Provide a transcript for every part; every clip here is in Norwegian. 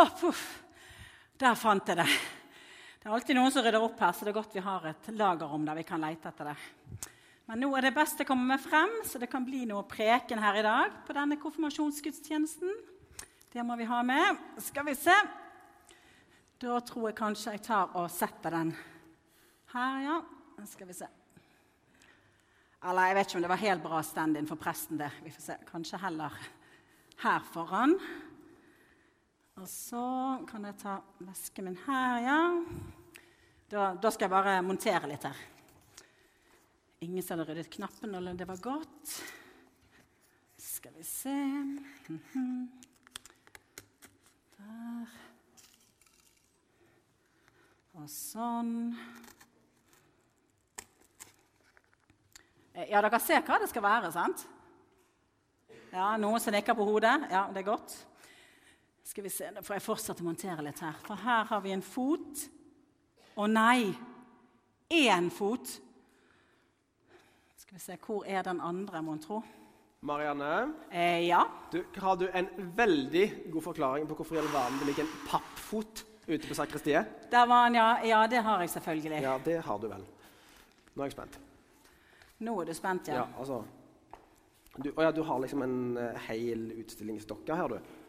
Å, puff. Der fant jeg det. Det er alltid noen som rydder opp her, så det er godt vi har et lagerrom der vi kan lete etter det. Men nå er det best å komme frem, så det kan bli noe preken her i dag på denne konfirmasjonsgudstjenesten. Det må vi ha med. Skal vi se. Da tror jeg kanskje jeg tar og setter den her, ja. Skal vi se. Eller jeg vet ikke om det var helt bra stand-in for presten, det. Vi får se. Kanskje heller her foran. Og så kan jeg ta vesken min her, ja. Da, da, skal jeg bare montere litt her. Ingen som hadde ryddet knappen eller det var godt. Skal vi se -hmm. Der. Og sånn. Ja, dere ser hva det skal være, sant? Ja, Noen som nikker på hodet? Ja, det er godt. Skal vi se, Da får jeg fortsette å montere litt her. For her har vi en fot. Å nei! Én fot. Skal vi se, Hvor er den andre, mon tro? Marianne, eh, ja? du, har du en veldig god forklaring på hvorfor i all verden det ligger en pappfot ute på sakristiet? Der var han, ja. Ja, det har jeg selvfølgelig. Ja, det har du vel. Nå er jeg spent. Nå er du spent, ja. ja altså, du, å ja, du har liksom en uh, hel utstillingsdokke her, du.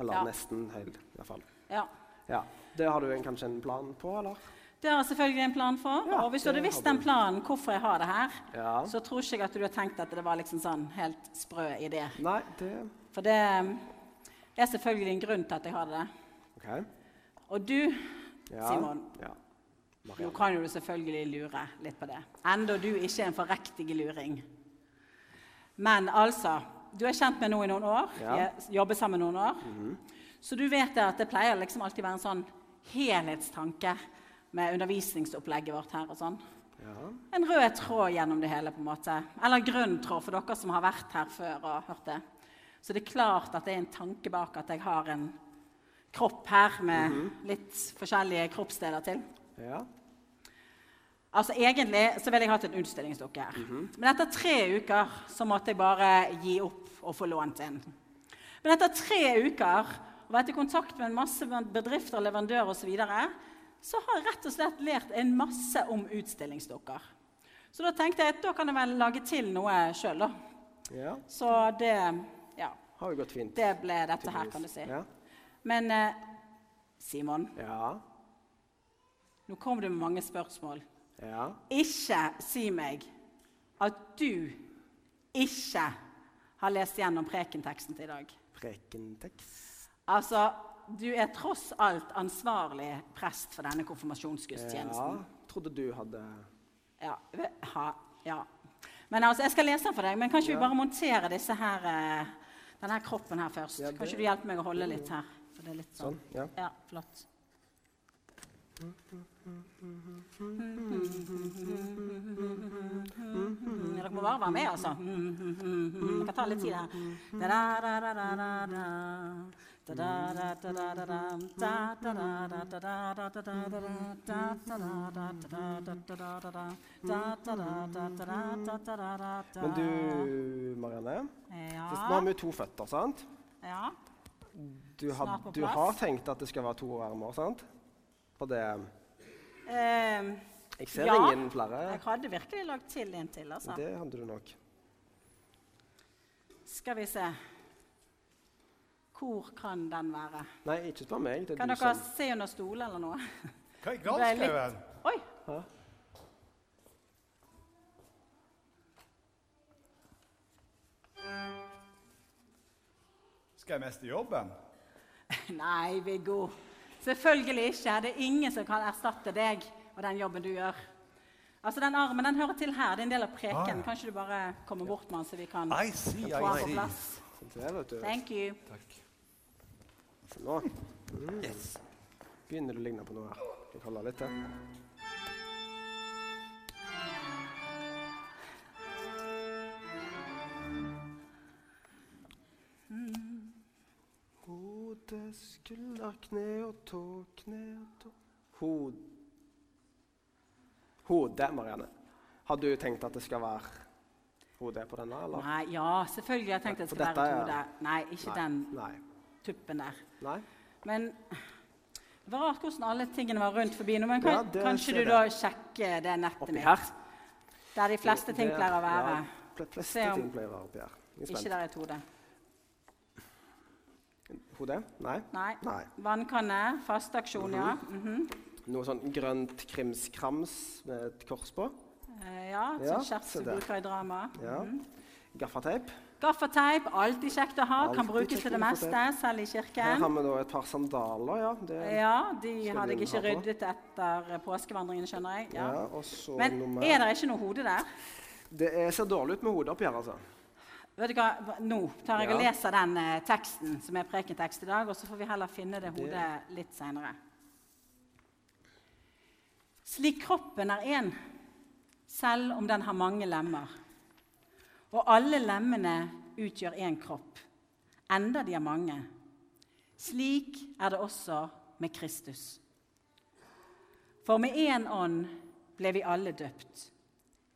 Eller ja. nesten hel, iallfall. Ja. ja. Det har du en, kanskje en plan på, eller? Det har jeg selvfølgelig en plan for. Ja, og hvis du hadde visst den planen, hvorfor jeg har det her, ja. så tror ikke jeg at du har tenkt at det var liksom sånn helt sprø idé. Nei, det... For det er selvfølgelig en grunn til at jeg har det. Okay. Og du, Simon ja. Nå kan jo du selvfølgelig lure litt på det. Enda du ikke er en forrektig luring. Men altså du er kjent med nå i noen år. Ja. Jobber sammen noen år. Mm -hmm. Så du vet at det pleier liksom alltid være en sånn helhetstanke med undervisningsopplegget vårt her. og sånn. Ja. En rød tråd gjennom det hele. på en måte. Eller grønn tråd for dere som har vært her før og hørt det. Så det er klart at det er en tanke bak at jeg har en kropp her med mm -hmm. litt forskjellige kroppsdeler til. Ja. Altså Egentlig så ville jeg hatt en utstillingsdukke her. Mm -hmm. Men etter tre uker så måtte jeg bare gi opp og få lånt en. Men etter tre uker og vært i kontakt med en masse bedrifter, og leverandører osv., så, videre, så har jeg rett og slett lært en masse om utstillingsdukker. Så da tenkte jeg at da kan jeg vel lage til noe sjøl, da. Ja. Så det ja, har jo gått fint. Det ble dette her, kan du si. Ja. Men eh, Simon, ja. nå kom du med mange spørsmål. Ja. Ikke si meg at du ikke har lest gjennom prekenteksten til i dag. Prekentekst? Altså, du er tross alt ansvarlig prest for denne konfirmasjonsgudstjenesten. Ja, trodde du hadde Ja. Ha, ja. Men altså, Jeg skal lese den for deg, men kan ikke ja. vi bare montere disse her, eh, denne kroppen her først? Ja, det... Kan ikke du hjelpe meg å holde litt her? For det er litt sånn. sånn ja. ja, flott. Dere må bare være med, altså. Jeg kan ta litt tid her. Men du, Marianne. Ja. Nå har vi to føtter, sant? Ja. Du har, du har tenkt at det skal være to armer, sant? På det eh, Jeg ser ja, ingen flere. Jeg hadde virkelig lagt til en til. altså. Det hadde du nok. Skal vi se Hvor kan den være? Nei, ikke spør meg. kan dere som... se under stolen eller noe? Hva er galt skrevet? Oi! Hæ? Skal jeg miste jobben? Nei, Viggo. Selvfølgelig ikke. Det er ingen som kan erstatte deg og den jobben du gjør. Altså, Den armen den hører til her. Det er en del av preken. Ah, ja. Kanskje du bare kommer bort med den, så vi kan I see, få den på plass. Thank you. Takk. Nå mm. yes. begynner du å ligne på noe her. Skal kan holde litt til? Hodet, skulder, kne og tå, kne og tå Hod... Hode, Marianne. Har du tenkt at det skal være hode på denne? eller? Nei, Ja, selvfølgelig har jeg tenkt at det skal være et hode. Nei, ikke nei, den nei. tuppen der. Nei? Men det var rart hvordan alle tingene var rundt forbi nå. Men kan, Ja, det kanskje du du da sjekker det nettet Oppi mitt? her. Der de fleste ting pleier å være. Ja, fleste om- ting pleier å være oppi her. Er Ikke der er et hode. Hode? Nei. Nei. Nei. Vannkanne. Fasteaksjon, ja. Mhm. Noe sånn grønt krimskrams med et kors på. Eh, ja, Ja, som Kjersti bruker i drama. Ja. Mhm. Gaffateip. Gaffateip, alltid kjekt å ha. Kan brukes til det meste, selv i kirken. Her har vi da et par sandaler. ja. Det, Ja, de hadde jeg ikke ryddet etter påskevandringen, skjønner jeg. ja. Ja. Men nummer er det ikke noe hode der? Det er, ser dårlig ut med hodet oppi her, altså. Vet du hva? Nå tar jeg og leser den eh, teksten som er prekentekst i dag, og så får vi heller finne det hodet litt seinere. Slik kroppen er én, selv om den har mange lemmer, og alle lemmene utgjør én kropp, enda de er mange. Slik er det også med Kristus. For med én ånd ble vi alle døpt,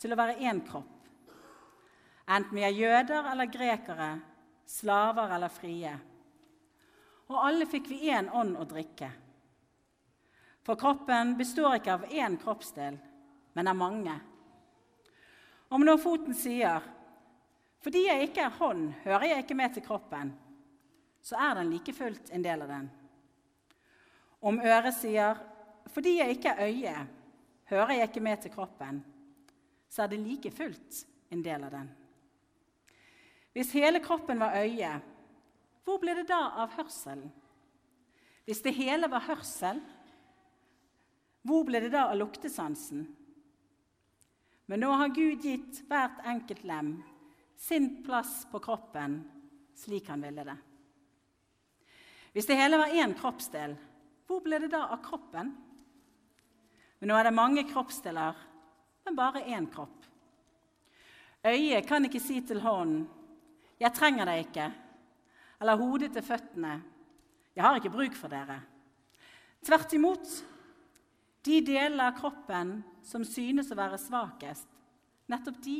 til å være én kropp. Enten vi er jøder eller grekere, slaver eller frie. Og alle fikk vi én ånd å drikke. For kroppen består ikke av én kroppsdel, men av mange. Om når foten sier 'Fordi jeg ikke er hånd, hører jeg ikke med til kroppen', så er den like fullt en del av den. Om øret sier 'Fordi jeg ikke er øye, hører jeg ikke med til kroppen', så er det like fullt en del av den. Hvis hele kroppen var øye, hvor ble det da av hørselen? Hvis det hele var hørsel, hvor ble det da av luktesansen? Men nå har Gud gitt hvert enkelt lem sin plass på kroppen slik han ville det. Hvis det hele var én kroppsdel, hvor ble det da av kroppen? Men nå er det mange kroppsdeler, men bare én kropp. Øyet kan ikke si til hånden 'Jeg trenger deg ikke', eller hodet til føttene 'Jeg har ikke bruk for dere'. Tvert imot. De deler av kroppen som synes å være svakest, nettopp de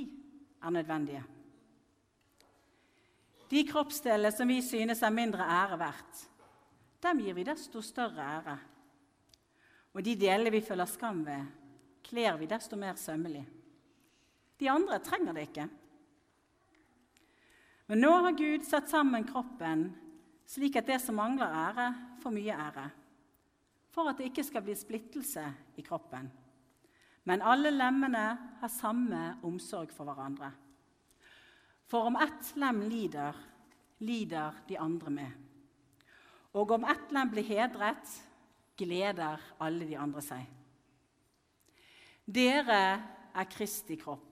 er nødvendige. De kroppsdelene som vi synes er mindre ære verdt, dem gir vi desto større ære. Og de delene vi føler skam ved, kler vi desto mer sømmelig. De andre trenger det ikke. Men nå har Gud satt sammen kroppen slik at det som mangler ære, får mye ære. For at det ikke skal bli splittelse i kroppen. Men alle lemmene har samme omsorg for hverandre. For om ett lem lider, lider de andre med. Og om ett lem blir hedret, gleder alle de andre seg. Dere er Kristi kropp,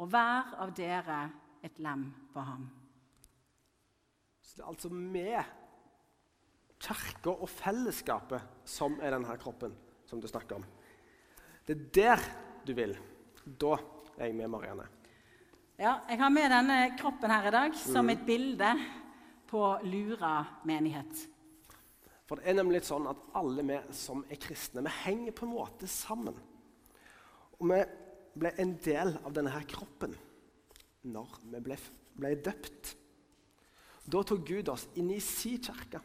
og hver av dere et lem på ham. Så det er altså med kirka og fellesskapet som er denne kroppen som du snakker om. Det er der du vil. Da er jeg med, Marianne. Ja, jeg har med denne kroppen her i dag som et bilde på Lura menighet. For det er nemlig sånn at alle vi som er kristne, vi henger på en måte sammen. Og vi ble en del av denne her kroppen når vi ble, ble døpt. Da tok Gud oss inn i sin kirke,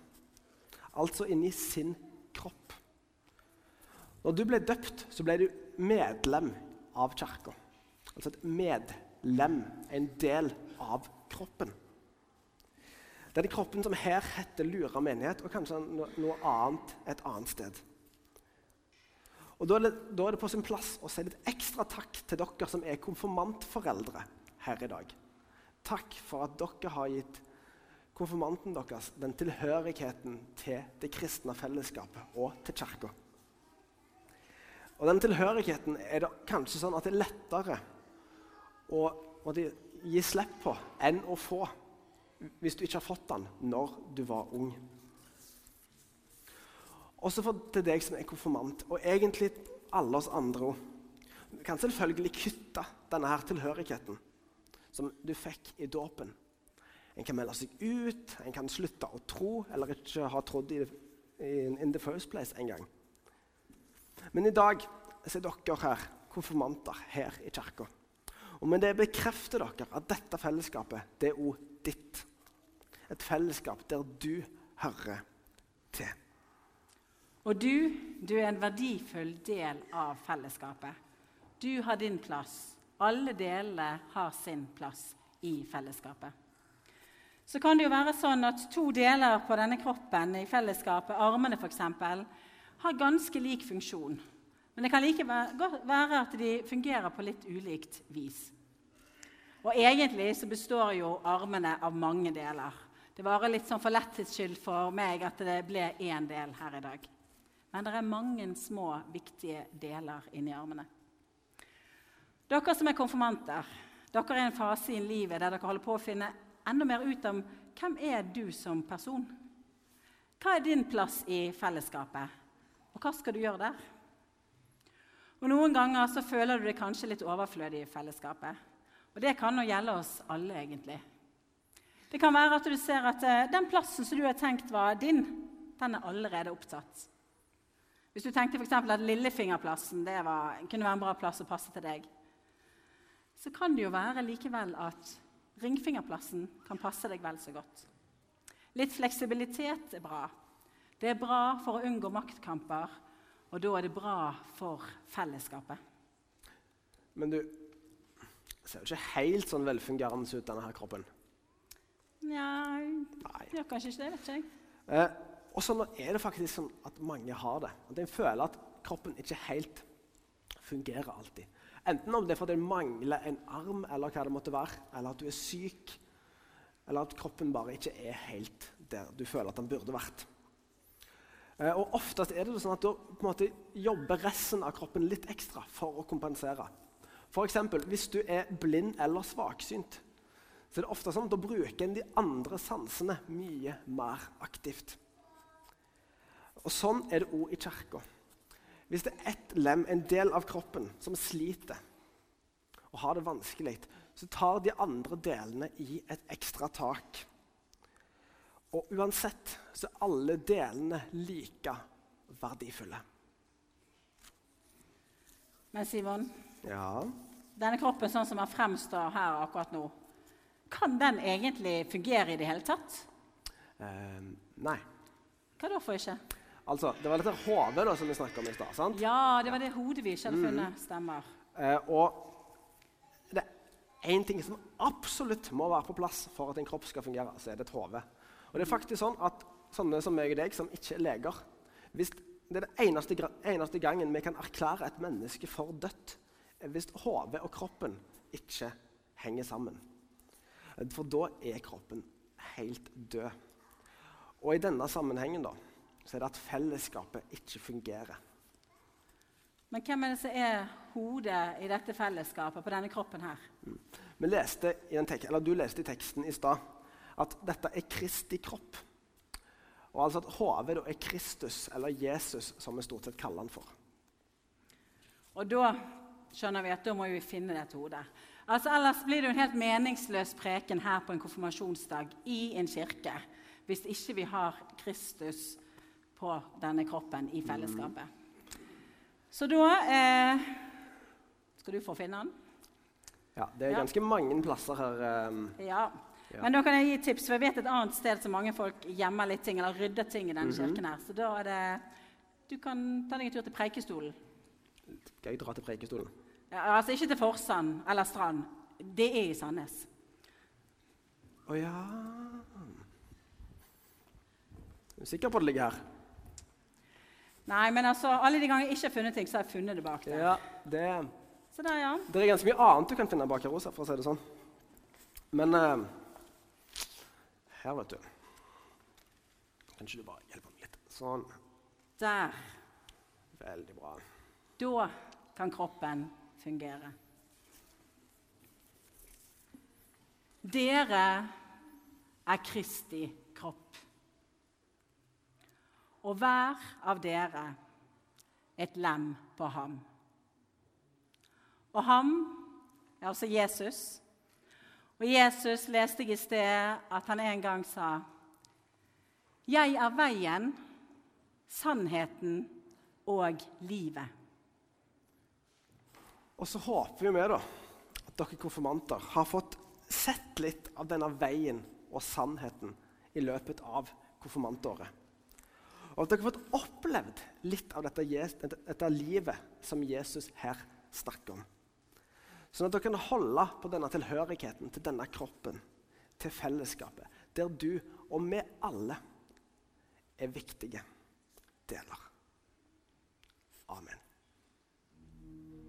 altså inni sin kropp. Når du ble døpt, så ble du medlem av kirka. Altså et medlem, en del av kroppen. Denne kroppen som her heter Lura menighet, og kanskje noe annet et annet sted. Og da er, det, da er det på sin plass å si litt ekstra takk til dere som er konfirmantforeldre her i dag. Takk for at dere har gitt konfirmanten deres den tilhørigheten til det kristne fellesskapet og til kirka. Og den tilhørigheten er det kanskje sånn at det er lettere å, gi slipp på enn å få hvis du ikke har fått den når du var ung. Også for til deg som er konfirmant, og egentlig alle oss andre òg. Du kan selvfølgelig kutte denne her tilhørigheten som du fikk i dåpen. En kan melde seg ut, en kan slutte å tro eller ikke ha trodd i, in, in the first place engang. Men i dag er dere her, konfirmanter her i kirka. Og med det bekrefter dere at dette fellesskapet det er òg ditt. Et fellesskap der du hører til. Og du, du er en verdifull del av fellesskapet. Du har din plass. Alle delene har sin plass i fellesskapet. Så kan det jo være sånn at to deler på denne kroppen i fellesskapet, armene f.eks., har ganske lik funksjon. Men det kan likevel være at de fungerer på litt ulikt vis. Og egentlig så består jo armene av mange deler. Det var litt sånn for letthets skyld for meg at det ble én del her i dag. Men det er mange små, viktige deler inni armene. Dere som er konfirmanter, dere er i en fase i livet der dere holder på å finne enda mer ut om hvem er du som person. Hva er din plass i fellesskapet, og hva skal du gjøre der? Og Noen ganger så føler du deg kanskje litt overflødig i fellesskapet. Og det kan jo gjelde oss alle, egentlig. Det kan være at du ser at uh, den plassen som du har tenkt var din, den er allerede opptatt. Hvis du tenkte f.eks. at lillefingerplassen var, kunne være en bra plass å passe til deg, så kan det jo være likevel at ringfingerplassen kan passe deg vel så godt. Litt fleksibilitet er bra. Det er bra for å unngå maktkamper og da er det bra for fellesskapet. Men du ser jo ikke helt sånn velfungerende ut, denne her kroppen. Nei. gjør kanskje ikke det. vet ikke jeg. Eh, og så er det faktisk sånn at mange har det. At En føler at kroppen ikke helt fungerer alltid. Enten om det er fordi det mangler en arm, eller hva det måtte være, eller at du er syk, eller at kroppen bare ikke er helt der du føler at den burde vært. Eh, og Oftest er det sånn at måte jobber resten av kroppen litt ekstra for å kompensere. F.eks. hvis du er blind eller svaksynt, så er det ofte sånn at da bruker en de andre sansene mye mer aktivt. Og Sånn er det òg i kirka. Hvis det er ett lem, en del av kroppen, som sliter og har det vanskelig, så tar de andre delene i et ekstra tak. Og uansett så er alle delene like verdifulle. Men Simon, ja. denne kroppen sånn som den fremstår her akkurat nå, kan den egentlig fungere i det hele tatt? Eh, nei. Hva da for ikke? Altså, Det var dette hodet som vi snakka om i stad. Ja, det var det hodet vi ikke hadde mm. funnet. Stemmer. Eh, og det er én ting som absolutt må være på plass for at en kropp skal fungere, så er det et hode. Og det er faktisk sånn at sånne som meg og deg, som ikke er leger hvis Det er den eneste, eneste gangen vi kan erklære et menneske for dødt, hvis hodet og kroppen ikke henger sammen. For da er kroppen helt død. Og i denne sammenhengen da, så er det at fellesskapet ikke fungerer. Men hvem er det som er hodet i dette fellesskapet, på denne kroppen her? Mm. Leste du leste i teksten i stad at dette er Kristi kropp. Og altså at hodet er Kristus, eller Jesus, som vi stort sett kaller han for. Og da skjønner vi at da må vi finne dette hodet. Altså, ellers blir det jo en helt meningsløs preken her på en konfirmasjonsdag i en kirke hvis ikke vi har Kristus på denne kroppen i fellesskapet. Så da eh, Skal du få finne den? Ja, det er ganske mange plasser her. Um, Ja, ja. Men da kan jeg gi tips, for jeg vet et annet sted som mange folk gjemmer litt ting, eller rydder ting i denne mm -hmm. kirken her. Så da er det Du kan ta deg en tur til Preikestolen. Skal jeg dra til Preikestolen? Ja, altså ikke til Forsand eller Strand. Det er i Sandnes. Å oh, ja Er du sikker på at det ligger her? Nei, men altså, alle de ganger jeg ikke har funnet ting, så har jeg funnet det bak der. Ja, det, så der, ja. det er ganske mye annet du kan finne bak her også, for å si det sånn. Men uh, her, vet du. Kan ikke du bare hjelpe meg litt? Sånn. Der. Veldig bra. Da kan kroppen fungere. Dere er Kristi kropp. Og hver av dere et lem på ham. Og ham er altså Jesus og Jesus leste jeg i sted at han en gang sa Jeg er veien, sannheten og livet. Og så håper vi da at dere konfirmanter har fått sett litt av denne veien og sannheten i løpet av konfirmantåret. Og at dere har fått opplevd litt av dette, dette, livet som Jesus her snakker om. Sånn at dere kan holde på denne tilhørigheten til denne kroppen, til fellesskapet, der du og vi alle er viktige deler. Amen.